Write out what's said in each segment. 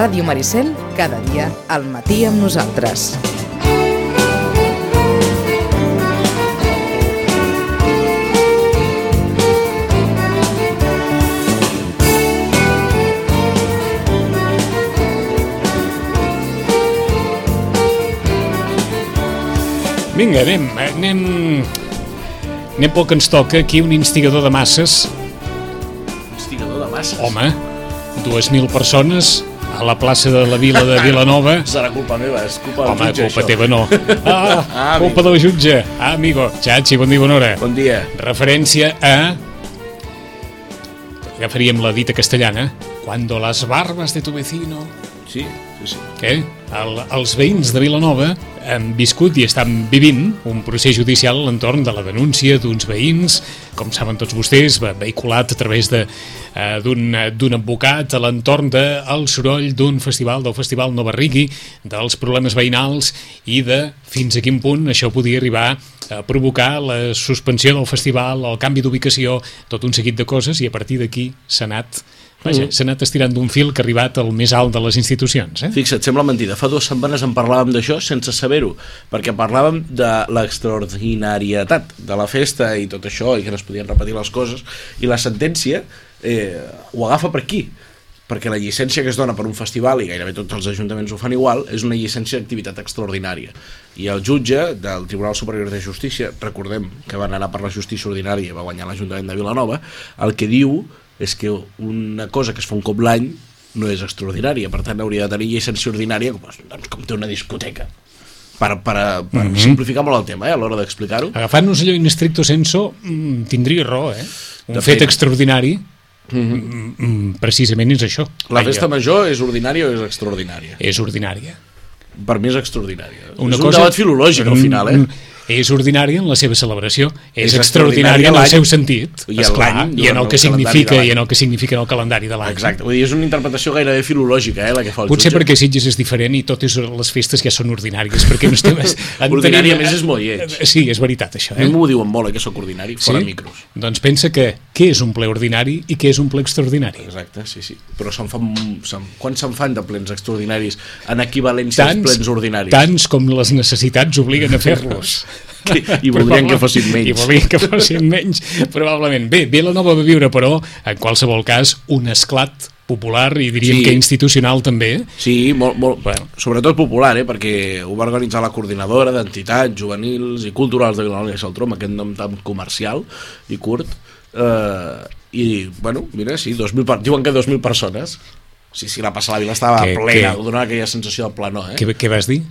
Ràdio Maricel, cada dia al matí amb nosaltres. Vinga, anem, anem... Anem pel que ens toca, aquí un instigador de masses. Instigador de masses. Home, 2.000 persones a la plaça de la Vila de Vilanova. Serà culpa meva, és culpa del Home, jutge, culpa això. teva no. Ah, Ah, culpa del jutge. Ah, amigo. Chachi, bon dia, bona hora. Bon dia. Referència a... Agafaríem la dita castellana. Cuando las barbas de tu vecino... Sí, sí, sí. Què? El, els veïns de Vilanova han viscut i estan vivint un procés judicial a l'entorn de la denúncia d'uns veïns, com saben tots vostès, ve- vehiculat a través eh, d'un advocat a l'entorn del soroll d'un festival, del Festival Nova Rigui, dels problemes veïnals i de fins a quin punt això podia arribar a provocar la suspensió del festival, el canvi d'ubicació, tot un seguit de coses i a partir d'aquí s'ha anat Vaja, s'ha anat estirant d'un fil que ha arribat al més alt de les institucions. Eh? Fixa't, sembla mentida. Fa dues setmanes en parlàvem d'això sense saber-ho, perquè parlàvem de l'extraordinarietat de la festa i tot això, i que no es podien repetir les coses, i la sentència eh, ho agafa per aquí perquè la llicència que es dona per un festival, i gairebé tots els ajuntaments ho fan igual, és una llicència d'activitat extraordinària. I el jutge del Tribunal Superior de Justícia, recordem que van anar per la justícia ordinària i va guanyar l'Ajuntament de Vilanova, el que diu és que una cosa que es fa un cop l'any no és extraordinària, per tant hauria de tenir llicència ordinària com, doncs, com té una discoteca per, per, per mm -hmm. simplificar molt el tema eh, a l'hora d'explicar-ho Agafant-nos allò in stricto senso, mm, tindria raó, eh? Un De fet fet. extraordinari, mm -hmm. precisament és això. la festa major és ordinària o és extraordinària? És ordinària. per mi és extraordinària Una és cosa- un debat filològic al final eh? mm, És ordinària en la seva celebració, és, És extraordinària en el seu sentit, i esclar, i en el que significa i en el que significa en el calendari de l'any. exacte, vull dir, és una interpretació gairebé filològica eh, la que fa el Potser jutge perquè Sitges és diferent i totes les festes ja són ordinàries, perquè temes... en Ordinària, més, és molt lleig. Sí, és veritat, això. a mi Eh? m'ho diuen molt, eh, que sóc ordinari, fora Sí? micros Doncs pensa que què és un ple ordinari i què és un ple extraordinari. Exacte, sí, sí. Però se'n fan, se'n, quan se'n fan de plens extraordinaris en equivalència als plens ordinaris? tants com les necessitats obliguen a fer-los. I voldrien que fossin menys. I voldrien que fossin menys, probablement. Bé, Vilanova va viure, però, en qualsevol cas, un esclat popular i diríem Sí. que institucional també. Sí, molt, molt, Bueno. sobretot popular, eh, perquè ho va organitzar la coordinadora d'entitats juvenils i culturals de Vilanova i la amb aquest nom tan comercial i curt. Eh, I, bueno, mira, sí, 2.000, per- diuen que 2.000 persones. Sí, sí, la Passa la Vila estava Que- plena, que- donava aquella sensació de planor, eh? Què, què vas dir?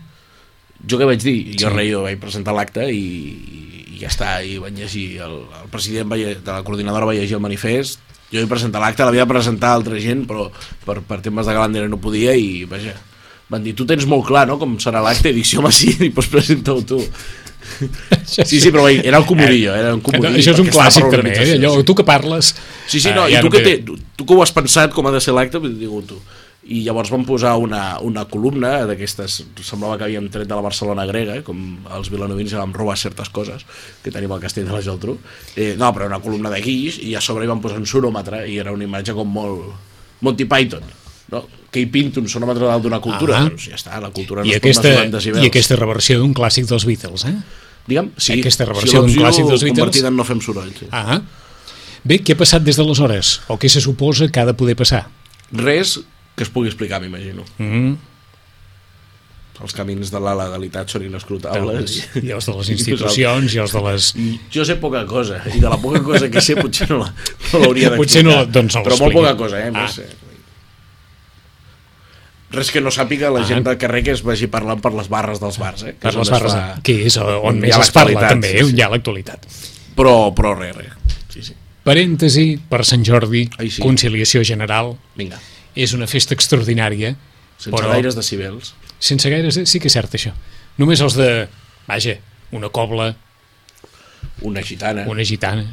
Jo què vaig dir? Jo Sí. jo vaig presentar l'acte i, i, i ja està, i vaig llegir, el, el president va, de la coordinadora va llegir el manifest, jo vaig presentar l'acte, l'havia de presentar altra gent, però per, per temes de calendari no podia i, vaja, van dir, tu tens molt clar, no?, com serà l'acte, i dic, sí, home, sí, i doncs presenta-ho tu. Sí, sí, però era el comodillo, era un comodillo. Això és un clàssic també, eh? allò, tu que parles... Sí, sí, eh, no, ja i tu, que té- té, tu, que ho has pensat com ha de ser l'acte, digue tu. I llavors van posar una, una columna d'aquestes, semblava que havíem tret de la Barcelona grega, com els vilanovins ja vam robar certes coses que tenim al castell de la Geltrú. Eh, no, però una columna de guix i a sobre hi van posar un sonòmetre i era una imatge com molt Monty Python. No? Que hi pinta un sonòmetre dalt d'una cultura, Ah. doncs ja està, la cultura no I es aquesta, pot mesurar. I aquesta reversió d'un clàssic dels Beatles, eh? Digue'm, sí, aquesta si reversió d'un l'opció clàssic dels Beatles- convertida en no fem soroll. Sí. Ah. Bé, què ha passat des d'aleshores? O què se suposa que ha de poder passar? Res que es pugui explicar, m'imagino. Mm. Els camins de la legalitat són inescrutables. I els de les institucions, i els de les... I jo sé poca cosa, i de la poca cosa que sé potser no l'hauria no Potser no doncs no Però molt poca cosa, eh? Ah. Res que no sàpiga la Ah. gent del carrer que es vagi parlant per les barres dels bars, eh? Que Per les es barres, fa- que és on més es parla també, sí, sí. on hi ha l'actualitat. Però, però res, res. Sí, sí. Parèntesi, per Sant Jordi, Ai, sí. conciliació general, Vinga. És una festa extraordinària, Sense però gaires decibels. sense gaires... Sí que és cert, això. Només els de, vaja, una cobla, Una gitana. una gitana,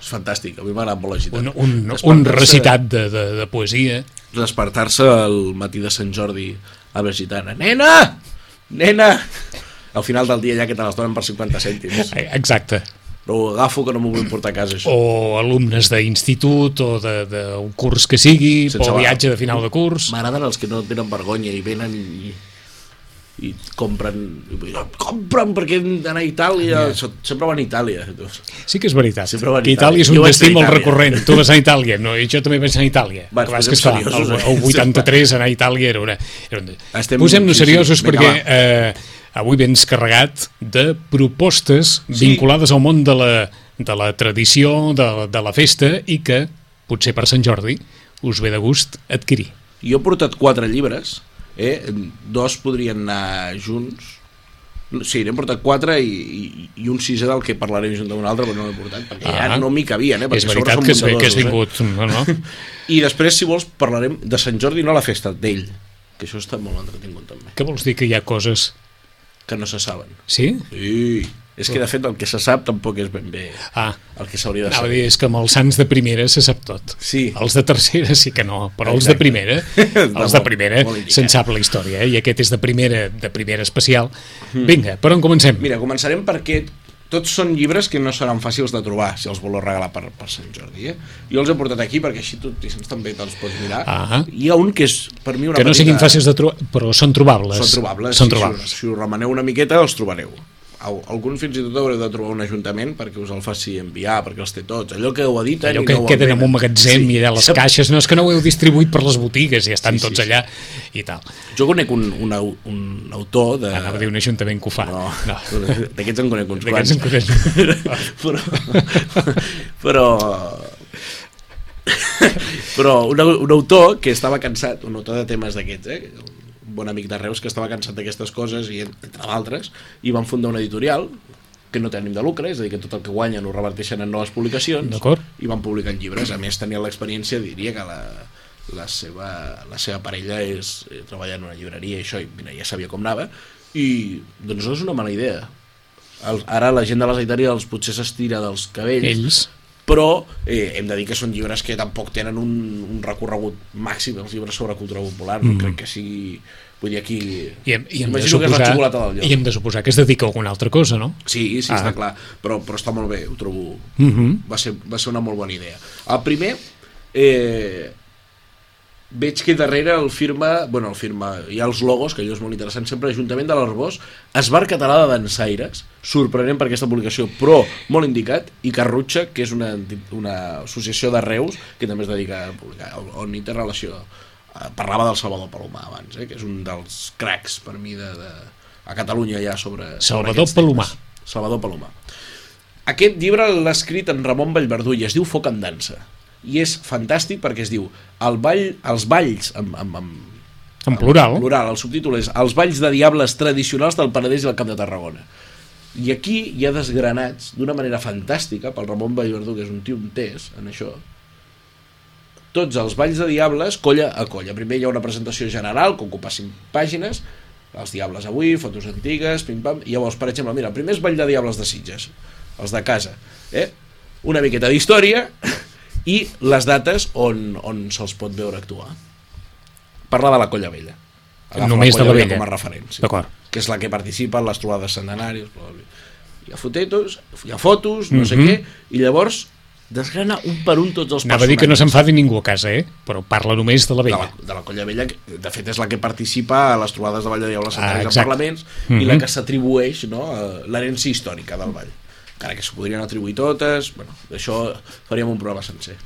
És fantàstic, a mi m'ha agradat molt la gitana. un, un, un recitat de, de, de poesia. Despertar-se el matí de Sant Jordi a la gitana. Nena! Nena! Al final del dia ja que te les donen per 50 cèntims. Exacte. Però ho agafo que no m'ho vull portar a casa, això. O alumnes d'institut o de- d'un curs que sigui, Sense o viatge de final de curs. M'agraden els que no tenen vergonya i venen i, i compren compren perquè hem d'anar a Itàlia yeah. sempre van a Itàlia. Sí que és veritat. Sempre van a que Itàlia és Itàlia. un destí molt Itàlia. recurrent. Tu vas a Itàlia, no? I jo també vaig anar a Itàlia. Va, que que, seriosos, el, eh? el 83 anar a Itàlia era una... Era. Estem- Posem-nos sí, sí, seriosos vinga, perquè va. eh, avui vens carregat de propostes Sí. vinculades al món de la, de la tradició, de, de la festa i que, potser per Sant Jordi, us ve de gust adquirir. jo he portat quatre llibres eh? dos podrien anar junts Sí, n'he portat quatre i, i, i un sisè del que parlarem junt d'un altre, però no l'he portat, perquè Ah. ja no m'hi cabien, eh? Perquè és veritat que, has, que has vingut... No, no. Eh? I després, si vols, parlarem de Sant Jordi, no la festa, d'ell, que això està molt entretingut també, Què vols dir que hi ha coses... que no se saben. Sí? Sí, és que de fet el que se sap tampoc és ben bé Ah, el que s'hauria de saber. dir, és que amb els sants de primera se sap tot. Sí. Els de tercera sí que no, però els Exacte. de primera, Està els de primera se'n sap la història, eh? i aquest és de primera, de primera especial. Vinga, per on comencem? Mira, començarem perquè tots són llibres que no seran fàcils de trobar si els voleu regalar per, per Sant Jordi. Eh? Jo els he portat aquí perquè així tu Vicenç, també te'ls pots mirar. Ah. Hi ha un que és per mi una que no petita... siguin fàcils de trobar, però són trobables. Són trobables. Són trobables. Si, si us remeneu una miqueta, els trobareu. Al- Algun fins i tot haureu de trobar un ajuntament perquè us el faci enviar, perquè els té tots. Allò que ho editen Allò que no queden en un magatzem i allà les caixes, no és que no ho heu distribuït per les botigues i estan Sí, sí, tots sí. allà i tal. Jo conec un, un, un autor de... Anava a dir un ajuntament que ho fa. No, no. d'aquests en conec uns D'aquests en quants. conec. però, però però un, un autor que estava cansat, un autor de temes d'aquests, eh? Bon amic de Reus que estava cansat d'aquestes coses i entre d'altres, i van fundar una editorial que no té ànim de lucre, és a dir, que tot el que guanyen ho reverteixen en noves publicacions i van publicant llibres. A més, tenien l'experiència, diria que la, la, seva, la seva parella és, eh, treballa en una llibreria i això, i mira, ja sabia com anava, i doncs no és una mala idea. El, ara la gent de les editorials potser s'estira dels cabells, Ells. Però eh, hem de dir que són llibres que tampoc tenen un, un recorregut màxim, els llibres sobre cultura popular, no Mm. crec que sigui... Vull dir, aquí... I hem, i hem de Imagino que és la suposar, xocolata del lloc. I hem de suposar que es dedica a alguna altra cosa, no? Sí, sí, Ah. està clar, però, però està molt bé, ho trobo... Mhm. va, ser, va ser una molt bona idea. El primer, eh, veig que darrere el firma, bueno, el firma, hi ha els logos, que allò és molt interessant, sempre Ajuntament de l'Arbós, Esbar Català de Dansaires, sorprenent per aquesta publicació, però molt indicat, i Carrutxa, que és una, una associació de Reus, que també es dedica a publicar, on hi té relació. Eh, Parlava del Salvador Palomar abans, eh, que és un dels cracs per mi de, de, a Catalunya ja sobre... sobre Salvador aquests Palomar. temes. Salvador Palomar. Aquest llibre l'ha escrit en Ramon Vallverdú i es diu Foc en dansa. I és fantàstic perquè es diu el ball, els balls amb, amb, amb, En plural. en plural, el subtítol és Els balls de diables tradicionals del Penedès i el Camp de Tarragona. I aquí hi ha desgranats d'una manera fantàstica pel Ramon Vallverdú, que és un tio entès en això, tots els balls de diables, colla a colla. Primer hi ha una presentació general, que ocupa 5 pàgines, els diables avui, fotos antigues, pim-pam, i llavors, per exemple, mira, el primer és ball de diables de Sitges, els de casa, eh? una miqueta d'història i les dates on, on se'ls pot veure actuar. Parla de la Colla Vella. Agafa Només de la Colla Vella. Com a referència. D'acord. Que és la que participa en les trobades centenàries. bla, bla, bla. Hi ha fotetos, hi ha fotos, no sé Mhm. què, i llavors desgrana un per un tots els Anava a dir que no personatges. s'enfadi ningú a casa, eh? Però parla només de la de vella. la, de la Colla Vella, que de fet és la que participa a les trobades de Vall de Diables Ah, centenàries exacte. ah, parlaments Mhm. i la que s'atribueix no, l'herència històrica del Vall. Encara que s'ho podrien atribuir totes, bueno, d'això faríem un programa sencer.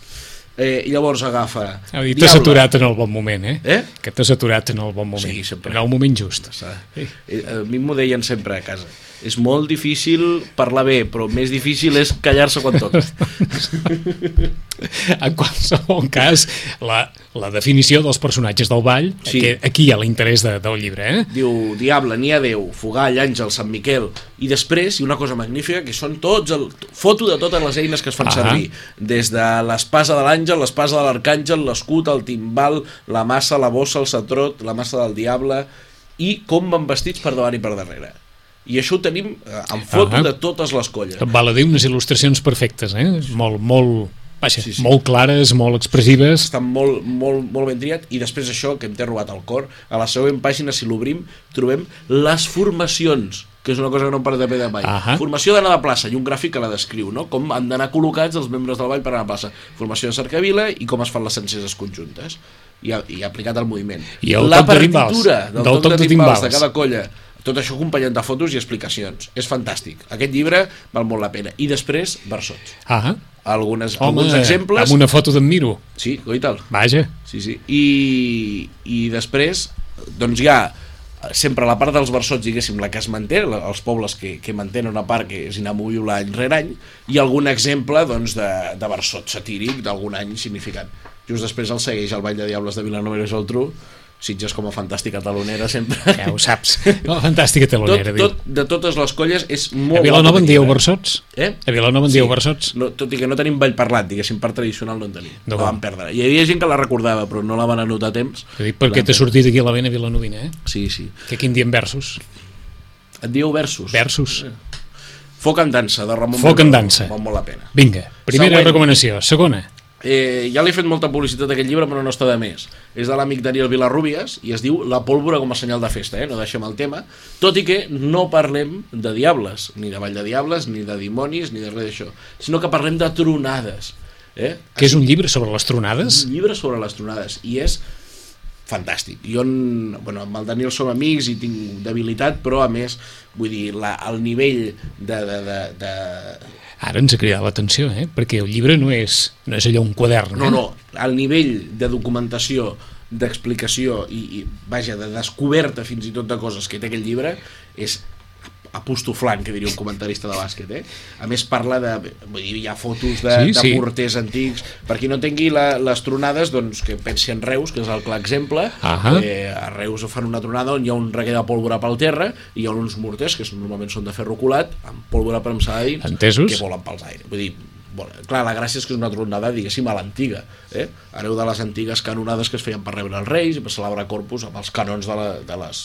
Eh, I llavors agafa... Anava a dir, T'has aturat en el bon moment, eh? Eh? Que t'has aturat en el bon moment. Sí, sempre. En el moment just. Sí. Eh, A mi m'ho deien sempre a casa. És molt difícil parlar bé, però més difícil és callar-se quan toca. En qualsevol cas, la, la definició dels personatges del ball, Sí. aquí, aquí hi ha l'interès de, del llibre, eh? Diu, Diable, n'hi ha Déu, Fogall, Àngel, Sant Miquel, i després, i una cosa magnífica, que són tots, el, foto de totes les eines que es fan Ah. servir, des de l'espasa de l'àngel, l'espasa de l'arcàngel, l'escut, el timbal, la massa, la bossa, el satrot, la massa del diable, i com van vestits per davant i per darrere. I això ho tenim eh, en foto Ah. de totes les colles. Val a dir unes il·lustracions perfectes, eh? Molt, molt, vaja, Sí, sí. molt clares, molt expressives. està molt, molt, molt ben triat i després això que em té robat el cor a la següent pàgina si l'obrim trobem les formacions que és una cosa que no em perdré de mai. Ahà. Formació d'anar de plaça, i un gràfic que la descriu, no? Com han d'anar col·locats els membres del ball per anar a plaça. Formació de cercavila i com es fan les senceses conjuntes. I, i aplicat al moviment. I el la toc de timbals. partitura del, Del toc, de timbals de timbals. cada colla tot això acompanyat de fotos i explicacions és fantàstic, aquest llibre val molt la pena i després, versots Ah, Algunes, home, alguns exemples amb una foto d'en Miro. sí, oi tal? Vaja. Sí, sí. I, I després, doncs hi ha sempre la part dels versots, diguéssim, la que es manté, els pobles que, que mantenen una part que és inamovible any rere any, i algun exemple doncs, de, de versot satíric d'algun any significant. Just després el segueix el Ball de Diables de Vilanova i Geltrú, Sitges com a fantàstica talonera sempre. Ja ho saps. Oh, fantàstica tot, telonera, diu. tot, de totes les colles és molt A Vilanova en dieu llibre. versots? Eh? A Vilanova en dieu versots? No, tot i que no tenim ball parlat, diguéssim, part tradicional no en tenim. No la vam perdre. Hi havia gent que la recordava, però no la van anotar a temps. Dic perquè t'ha sortit aquí la vena vilanovina, eh? Sí, sí. Que aquí en diem versos. Et dieu versos. Versos. Foc en dansa, de Ramon Foc en dansa. Val molt la pena. Vinga, primera Següent. recomanació. Segona. Eh, ja li he fet molta publicitat a aquest llibre, però no està de més. És de l'amic Daniel Vilarrubias i es diu La pólvora com a senyal de festa, eh? no deixem el tema, tot i que no parlem de diables, ni de ball de diables, ni de dimonis, ni de res d'això, sinó que parlem de tronades. Eh? Que és un llibre sobre les tronades? un llibre sobre les tronades i és fantàstic. Jo, en- bueno, amb el Daniel som amics i tinc debilitat, però a més, vull dir, la, el nivell de, de, de, de... Ara ens ha cridat l'atenció, eh? Perquè el llibre no és, no és allò un quadern, No, eh? no, el nivell de documentació, d'explicació i, i, vaja, de descoberta fins i tot de coses que té aquest llibre és apostoflant, que diria un comentarista de bàsquet, eh? A més parla de... Vull dir, hi ha fotos de, Sí, de sí. porters antics. Per qui no tingui la, les tronades, doncs que pensi en Reus, que és el clar exemple. Ahà. Eh, a Reus fan una tronada on hi ha un reguer de pólvora pel terra i hi ha uns morters, que normalment són de ferro colat, amb pólvora premsada dins, Entesos. que volen pels aires. Vull dir, bueno, clar, la gràcia és que és una tronada, diguéssim, a l'antiga. Eh? Hereu de les antigues canonades que es feien per rebre els reis i per celebrar corpus amb els canons de, la, de, les,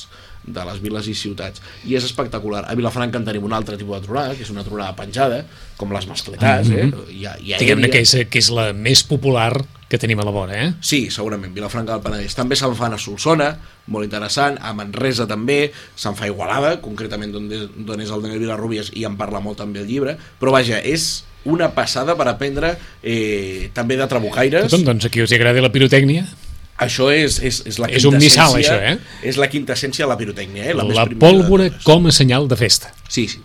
de les viles i ciutats. I és espectacular. A Vilafranca en tenim un altre tipus de tronada, que és una tronada penjada, com les mascletàs. Eh? Ja, ja hi Diguem-ne que, és, que és la més popular que tenim a la vora, eh? Sí, segurament, Vilafranca del Penedès. També se'n fan a Solsona, molt interessant, a Manresa també, se'n fa a Igualada, concretament d'on és, el Daniel Vilarrubias, i en parla molt també el llibre, però vaja, és una passada per aprendre eh, també de trabucaires. Tothom, doncs, aquí us hi agrada la pirotècnia, Això és, és, és la És un missal, això, eh? És la quintessència de la pirotècnia, eh? La, la, més pólvora com a senyal de festa. Sí, sí.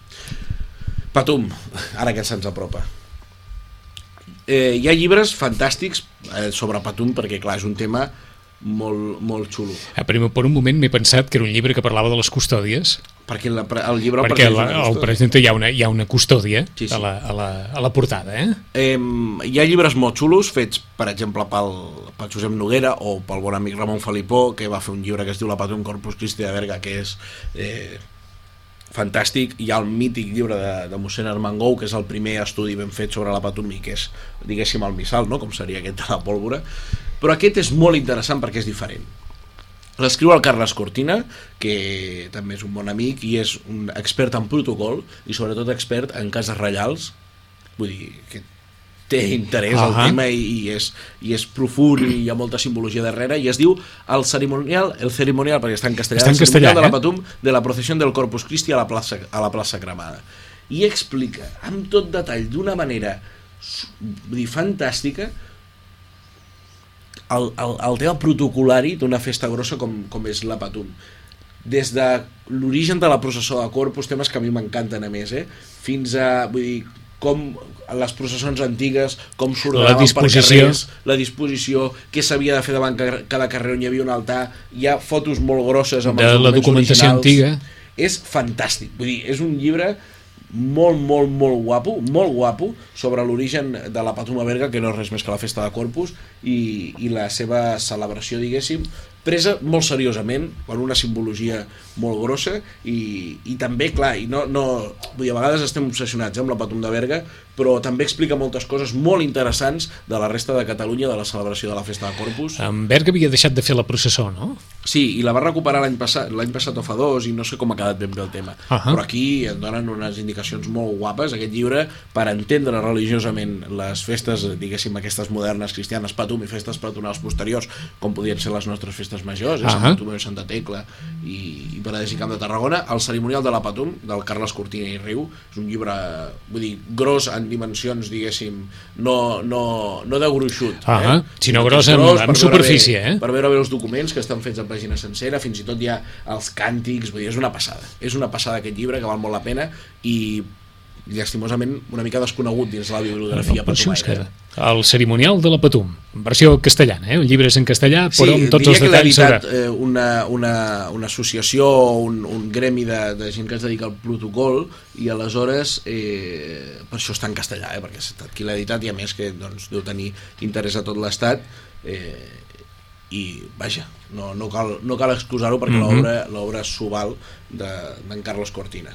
Patum, ara que se'ns apropa. Eh, hi ha llibres fantàstics eh, sobre Patum, perquè clar, és un tema molt, molt xulo. Eh, Per, per un moment m'he pensat que era un llibre que parlava de les custòdies, Perquè la, el llibre perquè la, qüestió. presenta hi ha una, hi ha una custòdia Sí, sí. A, la, a, la, a la portada, eh? Eh, hi ha llibres molt xulos fets, per exemple, pel, pel Josep Noguera o pel bon amic Ramon Felipó, que va fer un llibre que es diu La Patum Corpus Christi de Berga, que és eh, fantàstic. Hi ha el mític llibre de, de mossèn Armengou, que és el primer estudi ben fet sobre la Patum i que és, diguéssim, el missal, no? com seria aquest de la pólvora. Però aquest és molt interessant perquè és diferent. L'escriu el Carles Cortina, que també és un bon amic i és un expert en protocol i sobretot expert en cases reials. Vull dir, que té interès al Ahà. tema i, i, és, i és profund i hi ha molta simbologia darrere i es diu el cerimonial, el cerimonial perquè està en castellà, Està en el cerimonial castellà, de la eh? Patum de la processió del Corpus Christi a la plaça, a la plaça Cremada i explica amb tot detall d'una manera dir, fantàstica el, el, el tema protocolari d'una festa grossa com, com és la Patum des de l'origen de la processó de Corpus, temes que a mi m'encanten a més, eh? fins a, vull dir, com les processons antigues, com s'ordenaven per carrers, la disposició, què s'havia de fer davant ca- cada carrer on hi havia un altar, hi ha fotos molt grosses amb De els la documentació originals. antiga. És fantàstic, vull dir, és un llibre molt, molt, molt guapo, molt guapo, sobre l'origen de la Patuma Berga, que no és res més que la festa de Corpus, i, i la seva celebració, diguéssim, presa molt seriosament, amb una simbologia molt grossa, i, i també, clar, i no, no, vull dir, a vegades estem obsessionats eh, amb la Patum de Berga, però també explica moltes coses molt interessants de la resta de Catalunya, de la celebració de la festa de Corpus. En Berga havia deixat de fer la processó, no? Sí, i la va recuperar l'any passat, l'any passat o fa dos, i no sé com ha quedat ben bé el tema. Ahà. Però aquí en donen unes indicacions molt guapes, aquest llibre, per entendre religiosament les festes, diguéssim, aquestes modernes cristianes, patum i festes patronals posteriors, com podien ser les nostres festes majors, eh? Ah. Sant Bartomeu i Santa Tecla i, i Penedès i Camp de Tarragona, el cerimonial de la Patum, del Carles Cortina i Riu, és un llibre, vull dir, gros en dimensions, diguéssim, no, no, no de gruixut, Ah, eh? sinó gros en- gros en veure superfície, bé, eh? Per veure bé els documents que estan fets en pàgina sencera, fins i tot hi ha els càntics, vull dir, és una passada. És una passada aquest llibre que val molt la pena i llastimosament una mica desconegut dins la bibliografia que patumaire. el cerimonial de la Patum, versió castellana, eh? el llibre és en castellà, però amb tots diria els que l'ha detalls editat eh, una, una, una associació o un, un gremi de, de gent que es dedica al protocol i aleshores eh, per això està en castellà, eh, perquè ha estat qui l'ha editat i a més que doncs, deu tenir interès a tot l'estat eh, i vaja, no, no cal, no cal excusar-ho perquè Mhm. l'obra l'obra s'ho val de- d'en Carlos Cortina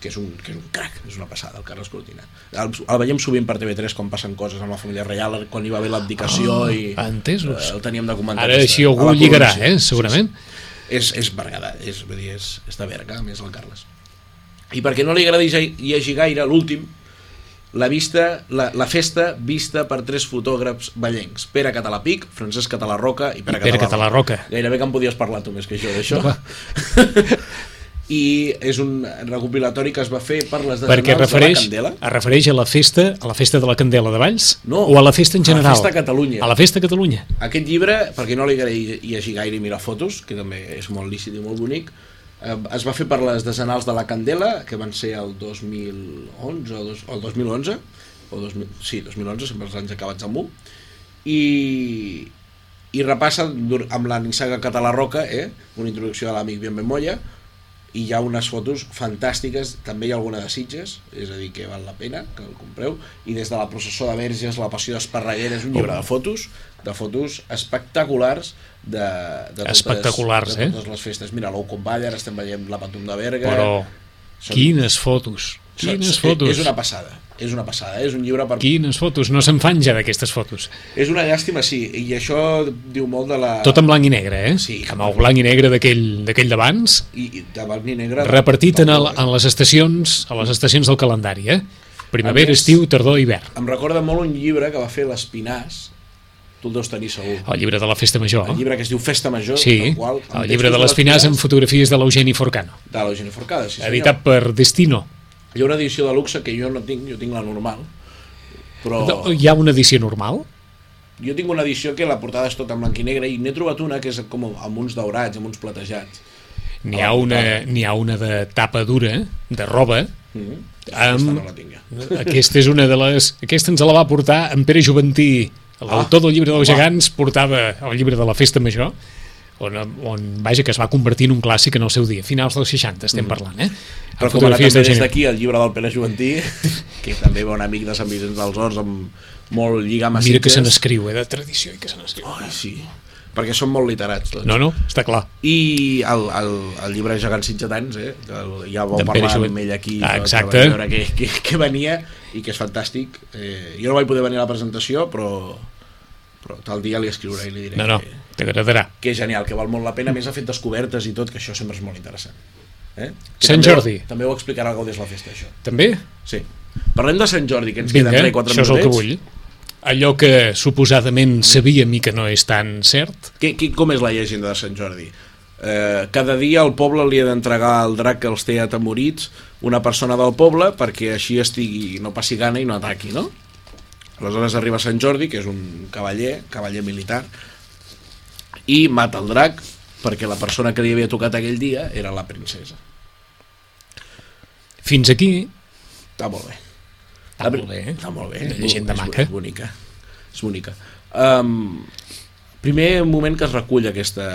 que és, un, que és un crac, és una passada el Carles Cortina el, el veiem sovint per TV3 quan passen coses amb la família reial quan hi va haver l'abdicació Ah, i entesos. eh, el teníem de comentar Ara així algú lligarà, eh? segurament. és, és Berguedà, és, vull dir, és, és de Berga, a més el Carles. I perquè no li agradi llegir gaire, l'últim, la, vista, la, la festa vista per tres fotògrafs ballencs, Pere Catalapic, Francesc Catalarroca i Pere, I Pere Catalarroca. Gairebé que en podies parlar tu més que jo d'això. Home. I és un recopilatori que es va fer per les Perquè desenals de la refereix, Candela. es refereix a la festa a la festa de la Candela de Valls? No, o a la festa en a la general? festa a Catalunya. A la festa a Catalunya. Aquest llibre, perquè no li agradi llegir gaire i mirar fotos, que també és molt lícit i molt bonic, eh, es va fer per les desenals de la Candela, que van ser el 2011 o, dos, o el 2011, o 2000, sí, 2011, sempre els anys acabats amb 1, i, i repassa amb la nissaga Catalarroca, eh, una introducció de l'amic Bien Bemolla, i hi ha unes fotos fantàstiques, també hi ha alguna de Sitges, és a dir, que val la pena que el compreu, i des de la processó de Verges, la passió d'Esparreguera, és un llibre de fotos, de fotos espectaculars de, de, totes, Espectaculars, de eh? totes les festes. Mira, l'Ou com Balla, ara estem veient la Patum de Berga... Però Són- quines fotos, són- quines és- fotos. És una passada, és una passada, és un llibre per... Quines fotos, no se'n fan ja d'aquestes fotos. És una llàstima, sí, i això diu molt de la... Tot en blanc i negre, eh? Sí. Amb el blanc i negre d'aquell d'abans, I, i de blanc i negre... repartit en, el, del- en les estacions a les estacions del calendari, eh? Primavera, més- estiu, tardor, hivern. Em recorda molt un llibre que va fer l'Espinàs, tu el deus tenir segur. El llibre de la festa major. El llibre que es diu Festa Major, Sí, qual, el llibre de textos les Pinars amb fotografies de l'Eugeni Forcano, de l'Eugeni Forcada, sí senyor. editat per Destino. Hi ha una edició de luxe que jo no tinc, jo tinc la normal, però Hi ha una edició normal? jo tinc una edició que la portada és tota en blanc i negre i n'he trobat una que és com amb uns daurats, amb uns platejats. N'hi ha, una, n'hi ha una de tapa dura, de roba. Mm -hmm. Amb- Aquesta no la tinc jo. Aquesta és una de les... Aquesta ens la va portar en Pere Juventí. L'autor del llibre dels gegants portava el llibre de la festa major, on, on vaja, que es va convertir en un clàssic en el seu dia, finals dels 60 estem parlant, eh? Amb Recomanar fotografies també des d'aquí el llibre del Pere Juventí, que també va un amic de Sant Vicenç dels Horts amb molt lligam a Mira que se n'escriu, eh, de tradició i que se n'escriu. Ai, sí, perquè són molt literats tots. No, no, està clar. I el, el, el llibre Gegants Sitgetans, eh, ja vau parlar amb ell aquí, Ah, exacte. que vaig veure que, que, que venia i que és fantàstic. Eh, jo no vaig poder venir a la presentació, però, però tal dia li escriuré i li diré No, no, que, t'agradarà. que és genial, que val molt la pena. A més, ha fet descobertes i tot, que això sempre és molt interessant. Eh? Que Sant també, Jordi. També ho explicarà des de la festa, això. També? Sí. Parlem de Sant Jordi, que ens Vinga, queden 3-4 això és el que minutets. vull. Allò que suposadament sabíem i que no és tan cert. Què, què, com és la llegenda de Sant Jordi? Eh, cada dia el poble li ha d'entregar el drac que els té atemorits una persona del poble perquè així estigui, no passi gana i no ataqui, no? Aleshores arriba Sant Jordi, que és un cavaller, cavaller militar, i mata el drac perquè la persona que li havia tocat aquell dia era la princesa. Fins aquí, Està molt bé. Està molt bé, eh? Està molt bé. Una llegenda és, maca. És bonica. És bonica. Um, primer moment que es recull aquesta,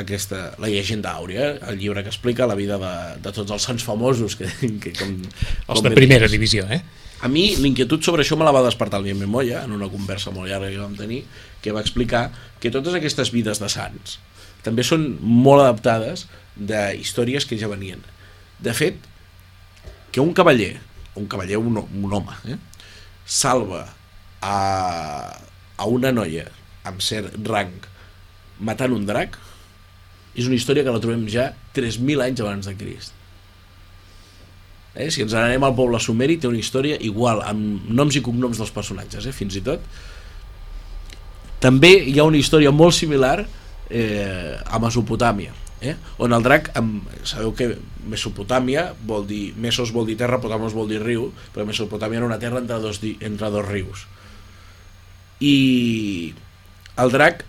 aquesta, la llegenda àurea, el llibre que explica la vida de, de tots els sants famosos que, que com, els com de primera divisió, eh? A mi l'inquietud sobre això me la va despertar el Bien Moya en una conversa molt llarga que vam tenir que va explicar que totes aquestes vides de sants també són molt adaptades de històries que ja venien. De fet, que un cavaller, un cavaller, un, un home, eh, salva a, a una noia amb cert rang matant un drac, és una història que la trobem ja 3.000 anys abans de Crist. Eh? Si ens n'anem al poble sumeri, té una història igual, amb noms i cognoms dels personatges, eh? fins i tot. També hi ha una història molt similar eh, a Mesopotàmia eh? on el drac, amb, sabeu que Mesopotàmia vol dir, Mesos vol dir terra, Potamos vol dir riu, però Mesopotàmia era una terra entre dos, entre dos rius. I el drac,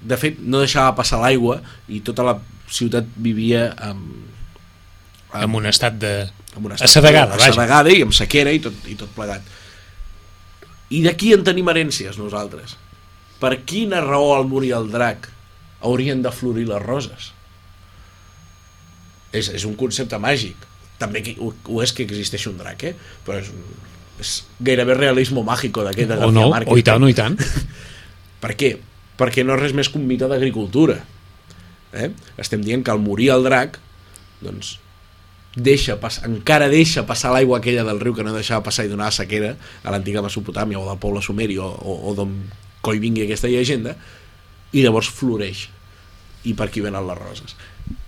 de fet, no deixava passar l'aigua i tota la ciutat vivia amb, Amb un estat de... amb una Assedegada, vaja. assedegada i amb sequera i tot, i tot plegat. I d'aquí en tenim herències nosaltres. Per quina raó al morir el drac haurien de florir les roses? És, és un concepte màgic. També ho, ho és que existeix un drac, eh? Però és, un, és gairebé realisme màgico d'aquest de O García no, Márquez. o i tant, o i tant. Per què? Perquè no és res més que un mite d'agricultura. Eh? Estem dient que al morir el drac, doncs, deixa pas, encara deixa passar l'aigua aquella del riu que no deixava passar i donava sequera a l'antiga Mesopotàmia o del poble sumeri o, o, o d'on coi vingui aquesta llegenda i llavors floreix i per aquí venen les roses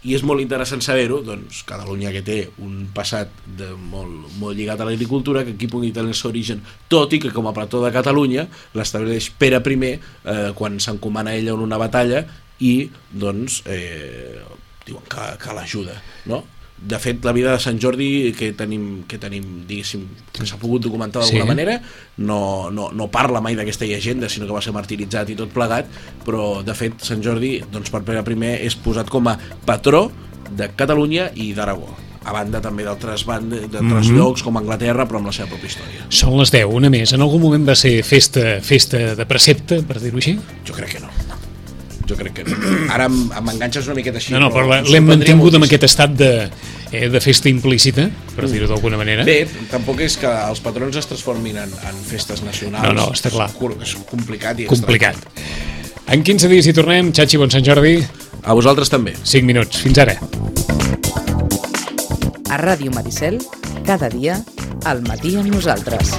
i és molt interessant saber-ho doncs Catalunya que té un passat de molt, molt lligat a l'agricultura que aquí pugui tenir el seu origen tot i que com a plató de Catalunya l'estableix Pere I eh, quan s'encomana ella en una batalla i doncs eh, diuen que, que l'ajuda no? De fet la vida de Sant Jordi que tenim, que tenim diguéssim, que s'ha pogut documentar d'alguna Sí. manera no, no, no parla mai d'aquesta llegenda sinó que va ser martiritzat i tot plegat però de fet Sant Jordi doncs, per Pere I és posat com a patró de Catalunya i d'Aragó a banda també d'altres d'altres Mhm. llocs com Anglaterra però amb la seva pròpia història Són les 10, una més. En algun moment va ser festa, festa de precepte, per dir-ho així? jo crec que no jo crec que no. ara m'enganxes una miqueta així No, no, però em l'hem mantingut amb moltíssim. aquest estat de, eh, de festa implícita, per dir-ho d'alguna manera. Bé, tampoc és que els patrons es transformin en, en festes nacionals. No, no, està clar. És, cur- és complicat i Complicat. En 15 dies hi tornem. Xachi, bon Sant Jordi. estrany. A vosaltres també. 5 minuts. Fins ara. A Ràdio Maricel, cada dia, al matí amb nosaltres.